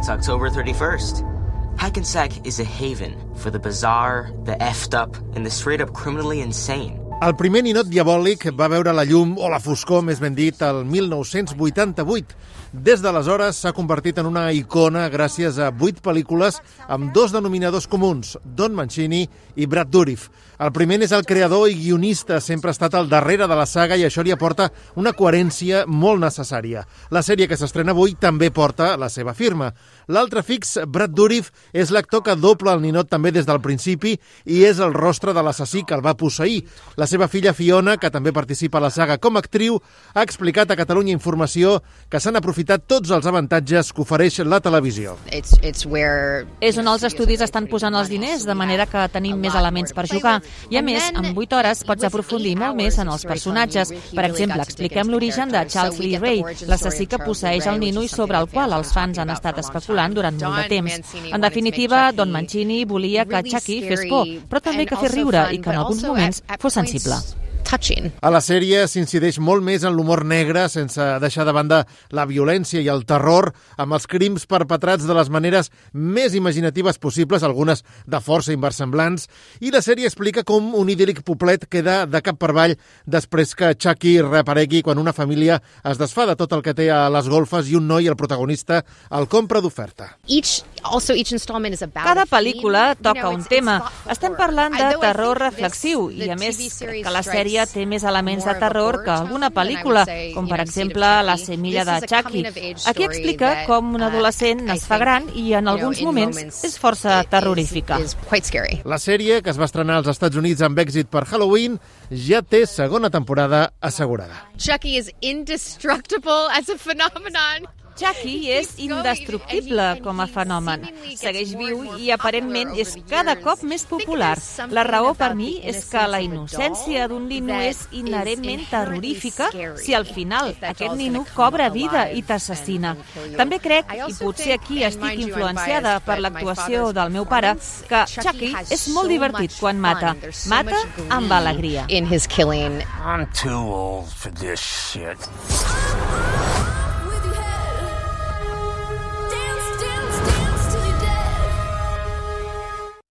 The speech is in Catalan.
It's October 31st. Hackensack is a haven for the bizarre, the effed up, and the straight up criminally insane. El primer ninot diabòlic va veure la llum, o la foscor, més ben dit, el 1988. Des d'aleshores s'ha convertit en una icona gràcies a vuit pel·lícules amb dos denominadors comuns, Don Mancini i Brad Dourif. El primer és el creador i guionista, sempre ha estat al darrere de la saga i això li aporta una coherència molt necessària. La sèrie que s'estrena avui també porta la seva firma. L'altre fix, Brad Dourif, és l'actor que doble el ninot també des del principi i és el rostre de l'assassí que el va posseir. La seva filla Fiona, que també participa a la saga com a actriu, ha explicat a Catalunya Informació que s'han aprofitat tots els avantatges que ofereix la televisió. It's, it's where És on els estudis estan posant els diners, de manera que tenim més elements per jugar. I a més, en 8 hores pots aprofundir molt més en els personatges. Per exemple, expliquem l'origen de Charles Lee Ray, l'assassí que posseix el nino i sobre el qual els fans han estat especulant durant molt de temps. En definitiva, Don Mancini volia que Chucky fes por, però també que fes riure i que en alguns moments fos sensible. Blah. Touching. A la sèrie s'incideix molt més en l'humor negre, sense deixar de banda la violència i el terror, amb els crims perpetrats de les maneres més imaginatives possibles, algunes de força inversemblants, i la sèrie explica com un idíl·lic poblet queda de cap per avall després que Chucky reaparegui quan una família es desfà de tot el que té a les golfes i un noi, el protagonista, el compra d'oferta. Each also each installment is about Cada pel·lícula toca un tema. Estem parlant de terror reflexiu i, a més, que la sèrie strikes té més elements de terror que alguna pel·lícula, com per exemple La semilla de Chucky. Aquí explica com un uh, adolescent es fa gran i en alguns moments és força terrorífica. La sèrie, que es va estrenar als Estats Units amb èxit per Halloween, ja té segona temporada assegurada. Chucky is indestructible as a phenomenon. Chucky és indestructible com a fenomen. Segueix viu i aparentment és cada cop més popular. La raó per mi és que la innocència d'un nino és inherentment terrorífica si al final aquest nino cobra vida i t'assassina. També crec, i potser aquí estic influenciada per l'actuació del meu pare, que Chucky és molt divertit quan mata. Mata amb alegria. In his killing. I'm too old for this shit.